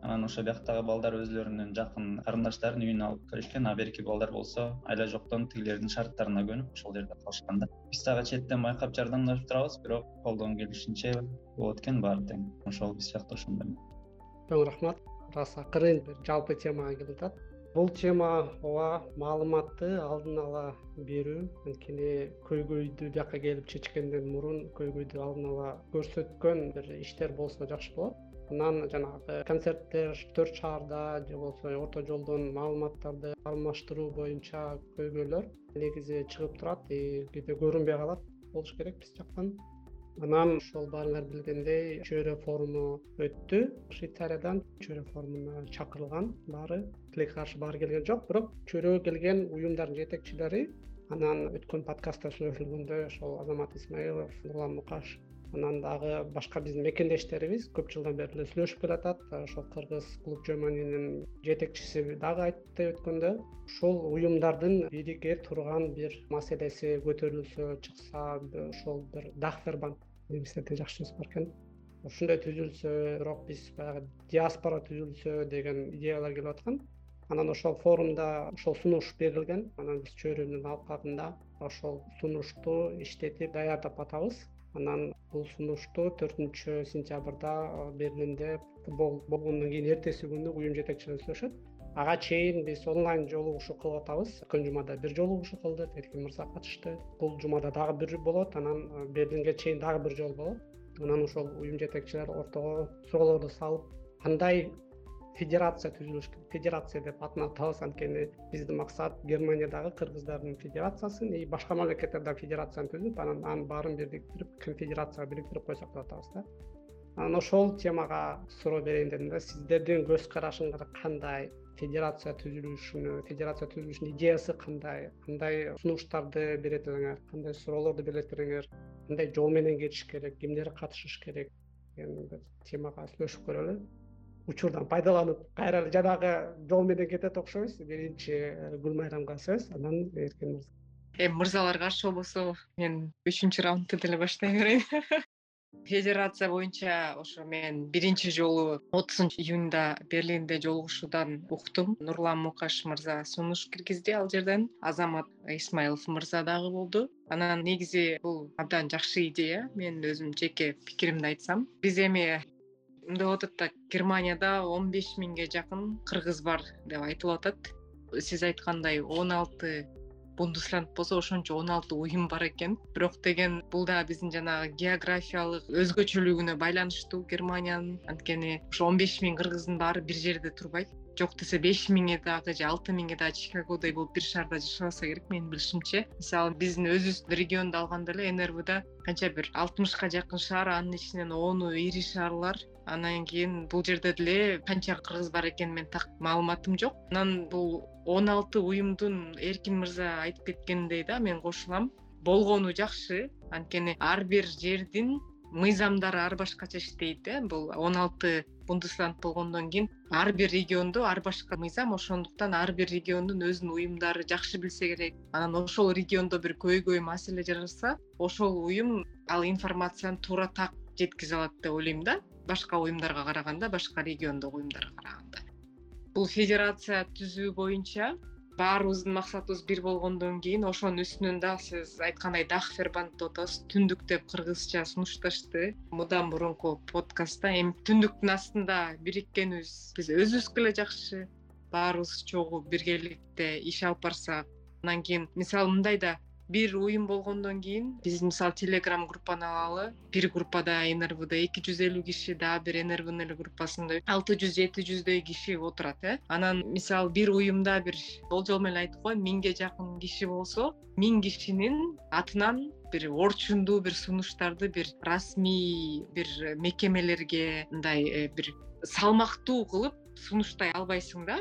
анан ошо бияктагы балдар өзлөрүнүн жакын карындаштарын үйүнө алып келишкен а берки балдар болсо айла жоктон тигилердин шарттарына көнүп ошол жерде калышкан да биз дагы четтен байкап жардамдашып турабыз бирок колдон келишинче болот экен баары тең. Ошол биз жакта ошондой. Чоң рахмат. Ырас акырын бир жалпы темага келип атат бул тема ооба маалыматты алдын ала берүү анткени көйгөйдү бияка келип чечкенден мурун көйгөйдү алдын ала көрсөткөн бир иштер болсо жакшы болот анан жанагы концерттер төрт шаарда же болбосо орто жолдон маалыматтарды алмаштыруу боюнча көйгөйлөр негизи чыгып турат и кээде көрүнбөй калат. Болуш керек биз жактан. Анан ошол баарыңар билгендей чөйрө форуму өттү. Швейцариядан чөйрө форумуна чакырылган баары тилекке каршы баары келген жок. Бирок чөйрөгө келген уюмдардын жетекчилери анан өткөн подкастта сүйлөшүлгөндөй ошол азамат исмаилов нурлан мукашев анан дагы башка биздин мекендештерибиз көп жылдан бери эле сүйлөшүп келатат ошол кыргыз клуб жоманинин жетекчиси дагы айтты өткөндө. Ушул уюмдардын бириге турган бир маселеси көтөрүлсө чыкса ошол бир дахфербанд немистерде жакшы сөз бар экен. Ушундай түзүлсө бирок биз баягы диаспора түзүлсө деген идеялар келип аткан. Анан ошол форумда ошол сунуш берилген. Анан биз чөйрөнүн алкагында ошол сунушту иштетип даярдап атабыз анан бул сунушту төртүнчү сентябрда берлинде футбол болгондон кийин эртеси күнү уюм жетекчилери сүйлөшөт. Ага чейин биз онлайн жолугушуу кылып атабыз. Өткөн жумада бир жолугушуу кылдык эркин мырза катышты. Бул жумада дагы бир болот анан берлинге чейин дагы бир жолу болот. Анан ошол уюм жетекчилери ортого суроолорду салып кандай федерация түзүлүш федерация деп атын атабыз анткени биздин максат германиядагы кыргыздардын федерациясын и башка мамлекеттердагы федерацияны түзүп анан анын баарын бириктирип конфедерацияга бириктирип койсок деп атабыз да. Анан ошол темага суроо берейин дедим да сиздердин көз карашыңар кандай федерация түзүлүшүнө федерация түзүлүшүнүн идеясы кандай кандай сунуштарды берет элеңер кандай суроолорду берет элеңер кандай жол менен кетиш керек кимдер катышыш керек деген бир темага сүйлөшүп көрөлү учурдан пайдаланып кайра эле жанагы жол менен кетет окшойбуз. Биринчи э, гүлмайрамга сөз анан эркин мырза. Эми мырзалар каршы болбосо мен үчүнчү раундту деле баштай берейин. Федерация боюнча ошо мен биринчи жолу отузунчу июнда берлинде жолугушуудан уктум. Нурлан мукаш мырза сунуш киргизди ал жерден. Азамат исмаилов мырза дагы болду. Анан негизи бул абдан жакшы идея. Менин өзүм жеке пикиримди айтсам. Биз эми мындай болуп атат да германияда он беш миңге жакын кыргыз бар деп айтылып атат. Сиз айткандай он алты бундусланд болсо ошончо он алты уюм бар экен. Бирок деген бул дагы биздин жанагы географиялык өзгөчөлүгүнө байланыштуу германиянын. Анткени ошо он беш миң кыргыздын баары бир жерде турбайт. Жок десе беш миңи дагы же алты миңи дагы чикагодой болуп бир шаарда жашабаса керек менин билишимче. Мисалы биздин өзүбүздүн регионду алганда эле нрвда канча бир алтымышка жакын шаар анын ичинен ону ири шаарлар анан кийин бул жерде деле канча кыргыз бар экени менин так маалыматым жок. Анан бул он алты уюмдун эркин мырза айтып кеткениндей да мен кошулам. Болгону жакшы. Анткени ар бир жердин мыйзамдары ар башкача иштейт э бул он алты бундусланд болгондон кийин ар бир региондо ар башка мыйзам. Ошондуктан ар бир региондун өзүнүн уюмдары жакшы билсе керек. Анан ошол региондо бир көйгөй маселе жаралса ошол уюм ал информацияны туура так жеткизе алат деп ойлойм да башка уюмдарга караганда башка региондогу уюмдарга караганда. Бул федерация түзүү боюнча баарыбыздын максатыбыз бир болгондон кийин ошонун үстүнөн дагы сиз айткандай дахфербанд деп атабыз түндүк деп кыргызча сунушташты. Мындан мурунку подкастта эми түндүктүн астында бириккенибиз. Биз өзүбүзгө эле жакшы. Баарыбыз чогуу биргеликте иш алып барсак анан кийин мисалы мындай да бир уюм болгондон кийин биз мисалы телеграм группаны алалы бир группада нрвда эки жүз элүү киши дагы бир нрвнын эле группасында алты жүз жети жүздөй киши отурат э. Анан мисалы бир уюмда бир болжол менен айттык го миңге жакын киши болсо миң кишинин атынан бир орчундуу бир сунуштарды бир расмий бир мекемелерге мындай э, бир салмактуу кылып сунуштай албайсың да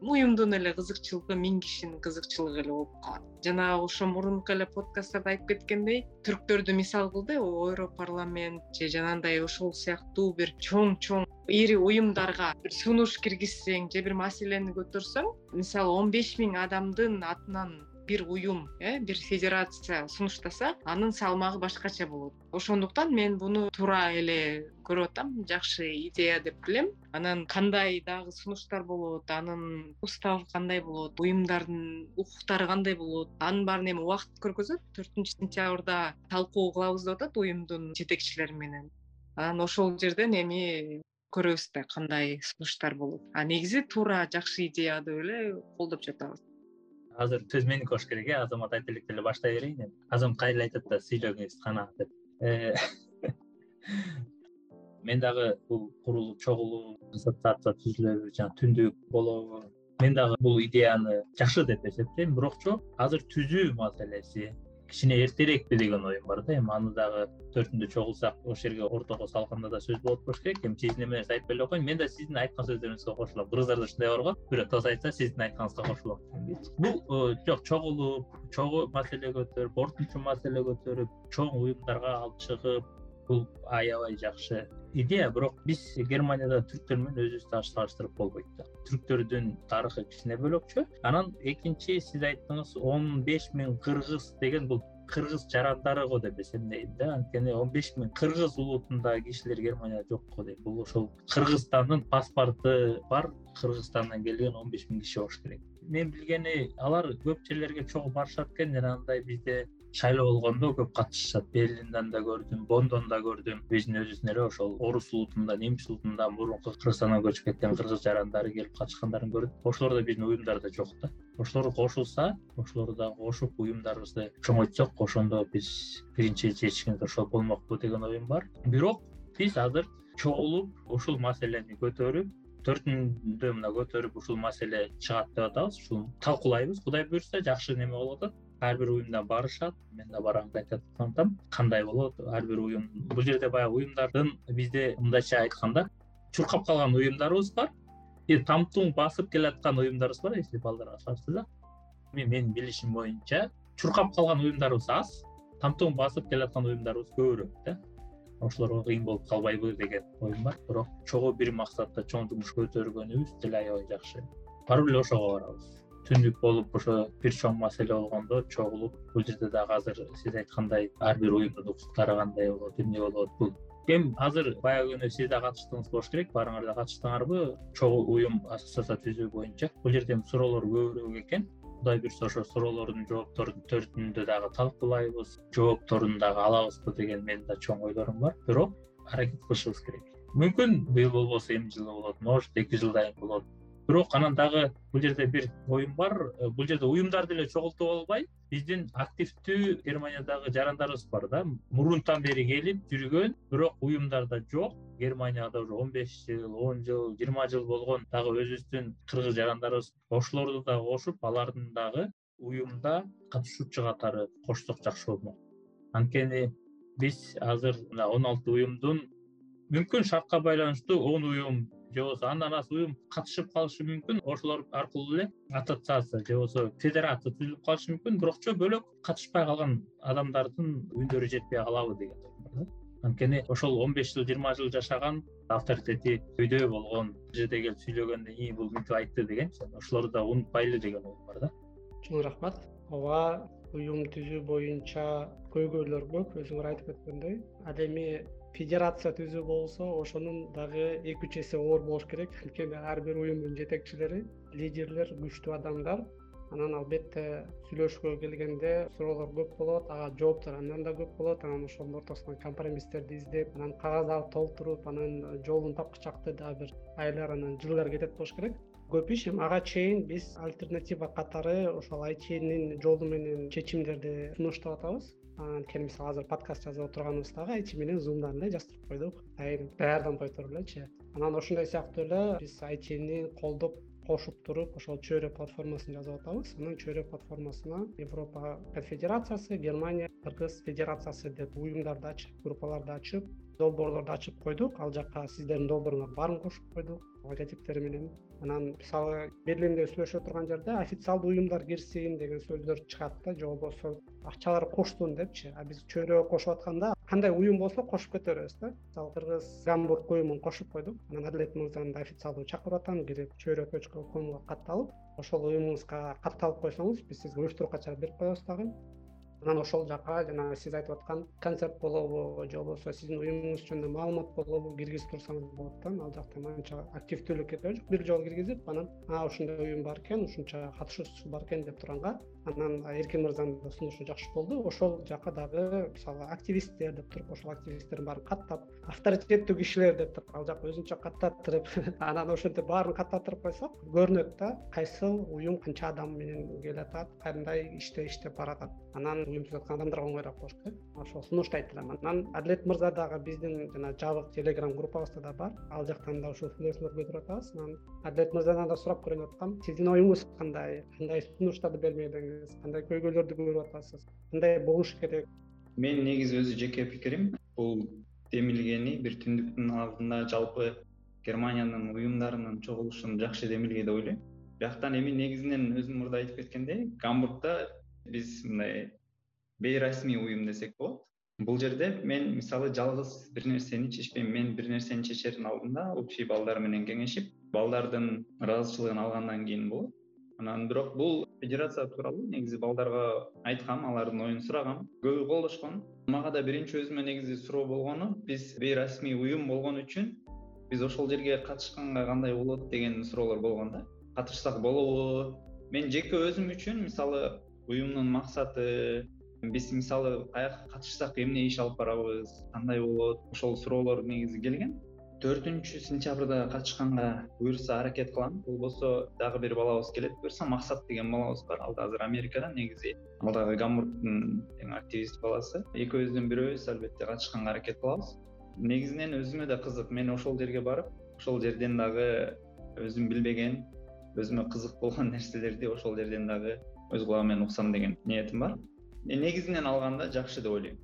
уюмдун эле кызыкчылыгы миң кишинин кызыкчылыгы эле болуп калат. Жанагы ошо мурунку эле подкасттарда айтып кеткендей түрктөрдү мисал кылды европарламент же жанагындай ошол сыяктуу бир чоң чоң ири уюмдарга бир сунуш киргизсең же бир маселени көтөрсөң мисалы он беш миң адамдын атынан бир уюм э бир федерация сунуштаса анын салмагы башкача болот. Ошондуктан мен буну туура эле көрүп атам жакшы идея деп билем. Анан кандай дагы сунуштар болот анын уставы кандай болот уюмдардын укуктары кандай болот анын баарын эми убакыт көргөзөт. Төртүнчү сентябрда талкуу кылабыз деп атат уюмдун жетекчилери менен. Анан ошол жерден эми көрөбүз да кандай сунуштар болот. А негизи туура жакшы идея деп эле колдоп жатабыз азыр сөз меники болуш керек э азамат айта элек эле баштай берейин эми. Азамат кайрылып айтат да сүйлөгүңүз канаат деп. Э, мен дагы бул курулуп чогулуп ассоциация түзүлөбү жанаг түндүк болобу. Мен дагы бул идеяны жакшы деп эсептейм. Бирокчу азыр түзүү маселеси кичине эртерээкпи деген оюм бар да. Эми аны дагы төртүндө чогулсак ошол жерге ортого салганда да сөз болот болуш керек. Эми сиздин нерсе айтпай эле коеюн мен да сиздин айткан сөздөрүңүзгө кошулам. Кыргыздарда ушундай бар го. Бирөө тоз айтса сиздин айтканыңызга кошулам. Бул э, жок чогулуп чогуу маселе көтөрүп орточо маселе көтөрүп чоң уюмдарга алып чыгып бул аябай жакшы идея. Бирок биз германияда түрктөр менен өзүбүздү салыштырып болбойт да түрктөрдүн тарыхы кичине бөлөкчө анан экинчи сиз айттыңыз он беш миң кыргыз деген бул кыргыз жарандары го деп эсептейм да. Анткени он беш миң кыргыз улутундагы кишилер германияда жок го дейм бул ошол кыргызстандын паспорту бар. Кыргызстандан келген он беш миң киши болуш керек. Мен билгени алар көп жерлерге чогуу барышат экен. Жанагындай бизде шайлоо болгондо көп катышышат. Берлинден да көрдүм бондон да көрдүм. Биздин өзүбүздүн эле ошол орус улутунда немис улутундан мурунку кыргызстандан көчүп кеткен кыргыз жарандары келип катышкандарын көрдүм. Ошолор да биздин уюмдарда жок да. Ошолор кошулса ошолорду дагы кошуп уюмдарыбызды чоңойтсок ошондо биз биринчи чечкенибиз ошол болмокпу деген оюм бар. Бирок биз азыр чогулуп ушул маселени көтөрүп төртүндө мына көтөрүп ушул маселе чыгат деп атабыз. Ушул талкуулайбыз. Кудай буюрса жакшы неме болуп атат ар бир уюмдан барышат мен да барганды айтып атам кандай болот ар бир уюм. Бул жерде баягы уюмдардын бизде мындайча айтканда чуркап калган уюмдарыбыз бар. Там туң басып келаткан уюмдарыбыз бар если балдарга салыштырсак менин билишим боюнча чуркап калган уюмдарыбыз аз там туң басып келаткан уюмдарыбыз көбүрөөк да. Ошолорго кыйын болуп калбайбы деген оюм бар. Бирок чогуу бир максатта чоң жумуш көтөргөнүбүз деле аябай жакшы. Барып эле ошого барабыз түндүк болуп ошо бир чоң маселе болгондо чогулуп бул жерде дагы азыр сиз айткандай ар бир уюмдун укуктары кандай болот эмне болот бул эми азыр баягы күнү сиз да катыштыңыз болуш керек. Баарыңар да катыштыңарбы? Чогуу уюм ассоциация түзүү боюнча. Бул жерде эми суроолор көбүрөөк экен. Кудай буюрса ошол суроолордун жоопторун төртүндө дагы талкуулайбыз жоопторун дагы алабызбы деген менин да чоң ойлорум бар. Бирок аракет кылышыбыз керек. Мүмкүн быйыл болбосо эмне жылы болот может эки жылдан кийин болот бирок анан дагы бул жерде бир оюм бар. Э, бул жерде уюмдарды эле чогултуп албай биздин активдүү германиядагы жарандарыбыз бар да. Мурунтан бери келип жүргөн бирок уюмдарда жок. Германияда уже он беш жыл он жыл жыйырма жыл болгон дагы өзүбүздүн кыргыз жарандарыбыз ошолорду дагы кошуп алардын дагы уюмда катышуучу катары кошсок жакшы болмок. Анткени биз азыр мына он алты уюмдун мүмкүн шартка байланыштуу он уюм же болбосо андан аз уюм катышып калышы мүмкүн. Ошолор аркылуу эле ассоциация же болбосо федерация түзүлүп калышы мүмкүн. Бирокчу бөлөк катышпай калган адамдардын үндөрү жетпей калабы деген да. Анткени ошол он беш жыл жыйырма жыл жашаган авторитети өйдө болгон жерде келип сүйлөгөндө ии бул мынтип айтты дегенчи ошолорду да унутпайлы деген оюм бар да. Чоң рахмат. Ооба уюм түзүү боюнча көйгөйлөр көп өзүңөр айтып кеткендей ал эми федерация түзүү болсо ошонун дагы эки үч эсе оор болуш керек. Анткени ар бир уюмдун жетекчилери лидерлер күчтүү адамдар. Анан албетте сүйлөшүүгө келгенде суроолор көп болот ага жооптор андан да көп болот. Анан ошонун ортосунан компромисстерди издеп анан кагаз алып толтуруп анан жолун тапкычакты дагы бир айлар анан жылдар кетет болуш керек. Көп иш. Эми ага чейин биз альтернатива катары ошол айтинин жолу менен чечимдерди сунуштап атабыз анткени мисалы азыр подкаст жазып отурганыбыз дагы айти менен зумдан эле жаздырып койдук атайын даярданбай туруп элечи анан ошондой сыяктуу эле биз айтини колдоп кошуп туруп ошол чөйрө платформасын жасап атабыз. Анан чөйрө платформасына европа конфедерациясы германия кыргыз федерациясы деп уюмдарды ачып группаларды ачып долбоорлорду ачып койдук ал жака сиздердин долбооруңар баарын кошуп койдук логотиптери менен анан мисалы берлинде сүйлөшүп отурган жерде официалдуу уюмдар кирсин деген сөздөр чыгат да же болбосо акчалар коштун депчи. А биз чөйрөгө кошуп атканда кандай уюм болсо кошуп кете беребиз да. Мисалы кыргыз гамбург уюмун кошуп койдук. Анан адлет мырзаны да официалдуу чакырып атам кирип чөйрө точка комго катталып ошол уюмуңузга катталып койсоңуз биз сизге уюштуруп качан берип коебуз дагы анан ошол жака жанагы сиз айтып аткан концерт болобу же болбосо сиздин уюмуңуз жөнүндө маалымат болобу киргизип турсаңыз болот да. Ал жакта анча активдүүлүк кеткен жок. Бир жолу киргизип анан а ушундай уюм бар экен ушунча катышуучусу бар экен деп турганга анан эркин мырзанын да сунушу жакшы болду ошол жака дагы мисалы активисттер деп туруп ошол активисттердин баарын каттап авторитеттүү кишилер деп туруп ал жака өзүнчө каттаттырып анан ошентип баарын каттаттырып койсок көрүнөт да кайсыл уюм канча адам менен келатат кандай иште иштеп баратат. Анан адамдарга оңоюраак болуш керек ошол сунушту айтып элем анан адлет мырза дагы биздин жана жабык телеграм группабызда да бар. Ал жактан да ушул сүйлөшүүлөрдү көтөрүп атабыз. Анан адлет мырзадан да сурап көрөйүн деп аткам. Сиздин оюңуз кандай? Кандай сунуштарды бермек кандай көйгөйлөрдү көрүп атасыз? Кандай болуш керек? Менин негизи өзү жеке пикирим. Бул демилгени бир түндүктүн алдында жалпы германиянын уюмдарынын чогулушун жакшы демилге деп ойлойм. Бияктан эми негизинен өзүм мурда айтып кеткендей гамбургда биз мындай бейрасмий уюм десек болот. Бул жерде мен мисалы жалгыз бир нерсени чечпейм. Мен бир нерсени чечердин алдында общий балдар менен кеңешип балдардын ыраазычылыгын алгандан кийин болот. Анан бирок бул федерация тууралуу негизи балдарга айткам алардын оюн сурагам. Көбү колдошкон. Мага да биринчи өзүмө негизи суроо болгону биз бейрасмий уюм болгон үчүн биз ошол жерге катышканга кандай болот деген суроолор болгон да. Катышсак болобу. Мен жеке өзүм үчүн мисалы уюмдун максаты биз мисалы каяка катышсак эмне иш алып барабыз кандай болот ошол суроолор негизи келген. Төртүнчү сентябрда катышканга буюрса аракет кылам. Болбосо дагы бир балабыз келет. Буюрса максат деген балабыз бар. Ал да азыр америкада негизи ал дагы гамбургдун эң активист баласы. Экөөбүздөн бирөөбүз албетте катышканга аракет кылабыз. Негизинен өзүмө да кызык. Мен ошол жерге барып ошол жерден дагы өзүм билбеген өзүмө кызык болгон нерселерди ошол жерден дагы өз кулагым менен уксам деген ниетим бар негизинен алганда жакшы деп ойлойм.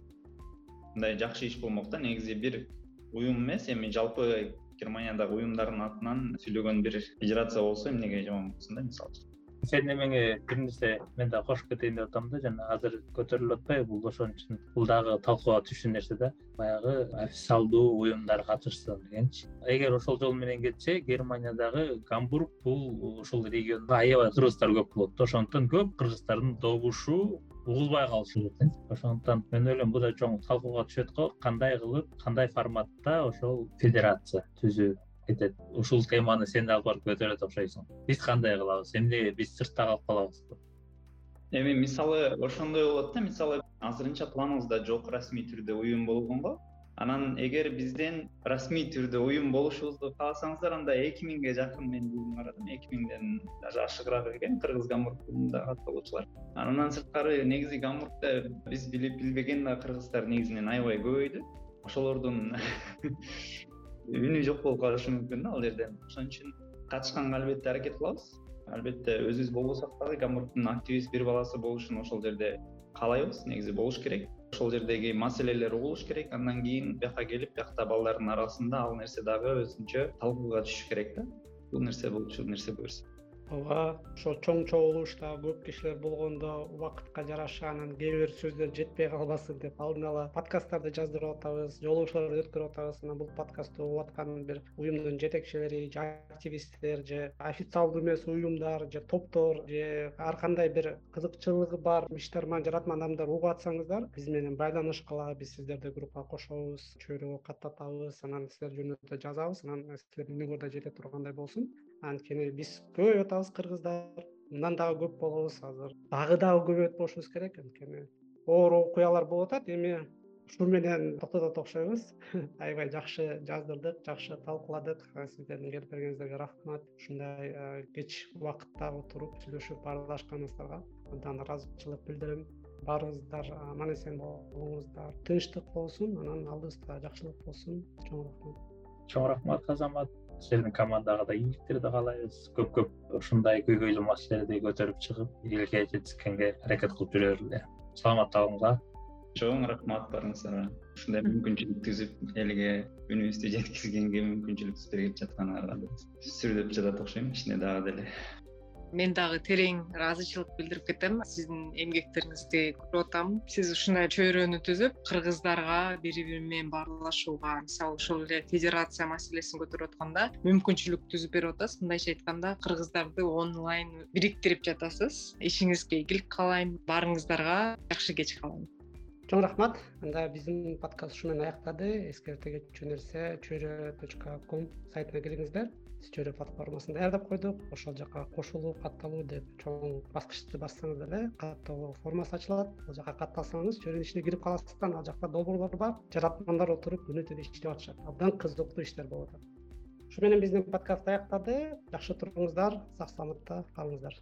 Мындай жакшы иш болмок да негизи бир уюм эмес. Эми жалпы германиядагы уюмдардын атынан сүйлөгөн бир федерация болсо эмнеге жаман болсун да мисалы үчүн сенин эмеңе бир нерсе мен дагы кошуп кетейин деп атам да жана азыр көтөрүлүп атпайбы бул ошон үчүн. Бул дагы талкууга түшчү нерсе да. Баягы официалдуу уюмдар катышсын дегенчи. Эгер ошол жол менен кетсе германиядагы гамбург бул ушул региондо аябай кыргыздар көп болот ошондуктан көп кыргыздардын добушу угулбай калышы мүмкүн ошондуктан мен ойлойм бул да чоң талкууга түшөт го кандай кылып кандай форматта ошол федерация түзүү кетет. Ушул теманы сен да алып барып көтөрөт окшойсуң биз кандай кылабыз? Эмнеге биз сыртта калып калабыз? Эми мисалы ошондой болот да мисалы азырынча планыбызда жок расмий түрдө уюм болгонго анан эгер бизден расмий түрдө уюм болушубузду кааласаңыздар анда эки миңге жакын билимим бар да эки миңден даже ашыгыраак экен кыргыз гамбургда катталуучулар андан сырткары негизи гамбургда биз билип билбеген да кыргыздар негизинен аябай көбөйдү. Ошолордун үнү жок болуп калышы мүмкүн да ал жерден. Ошон үчүн катышканга албетте аракет кылабыз. Албетте өзүбүз болбосок дагы гамбургдун активист бир баласы болушун ошол жерде каалайбыз негизи болуш керек. Ошол жердеги маселелер угулуш керек. Андан кийин бияка келип биякта балдардын арасында ал нерсе дагы өзүнчө талкууга түшүш керек да. Бул нерсе болчу нерсе буюрса ооба ошол чоң чогулушта көп кишилер болгондо убакытка жараша анан кээ бир сөздөр жетпей калбасын деп алдын ала подкасттарды жаздырып атабыз жолугушууларды өткөрүп атабыз. Анан бул подкастты угуп аткан бир уюмдун жетекчилери же активисттер же официалдуу эмес уюмдар же топтор же ар кандай бир кызыкчылыгы бар иштерман жаратман адамдар угуп атсаңыздар биз менен байланышкыла биз сиздерди группага кошобуз чөйрөгө каттатабыз анан силер жөнүндө жазабыз анан силердин үнүңөр да жете тургандай болсун анткени биз көбөйүп атабыз кыргыздар мындан дагы көп болобуз азыр. Дагы дагы көбөйөт болушубуз керек анткени оор окуялар болуп атат эми ушун менен токтотот окшойбуз. Аябай жакшы жаздырдык жакшы талкууладык. Сиздердин келип бергениңиздерге рахмат. Ушундай кеч убакытта отуруп сүйлөшүп баарлашканыңыздарга абдан ыраазычылык билдирем. Баарыңыздар аман эсен болуңуздар. Тынчтык болсун анан алдыбызда жакшылык болсун. Чоң рахмат. Чоң рахмат азамат силердин командага да ийгиликтерди каалайбыз. Көп көп ушундай көйгөйлүү маселелерди көтөрүп чыгып элге жеткизгенге аракет кылып жүрө эле. Саламатта калыңыз а чоң рахмат баарыңыздарга ушундай мүмкүнчүлүк түзүп элге үнүбүздү жеткизгенге мүмкүнчүлүк берип жатканыңарга сүрдөп жатат окшойм ичине дагы деле мен дагы терең ыраазычылык билдирип кетем. Сиздин эмгектериңизди көрүп атам. Сиз ушундай чөйрөнү түзүп кыргыздарга бири бири менен баарлашууга мисалы ошол эле федерация маселесин көтөрүп атканда мүмкүнчүлүк түзүп берип атасыз. Мындайча айтканда кыргыздарды онлайн бириктирип жатасыз. Ишиңизге ийгилик каалайм. Баарыңыздарга жакшы кеч каалайм. Чоң рахмат. Анда биздин подкаст ушу менен аяктады эскерте кетчү нерсе чөйрө точка ком сайтына кириңиздер чөйрө платформасын даярдап койдук. Ошол жака кошулуу катталуу деп чоң баскычты бассаңыз деле катталуу формасы ачылат. Ал жака катталсаңыз чөйрөнүн ичине кирип каласыз да ал жакта долбоорлор бар. Жаратмандар отуруп күнү түнү иштеп атышат. Абдан кызыктуу иштер болуп атат. Ушу менен биздин подкаст аяктады. Жакшы туруңуздар сак саламатта калыңыздар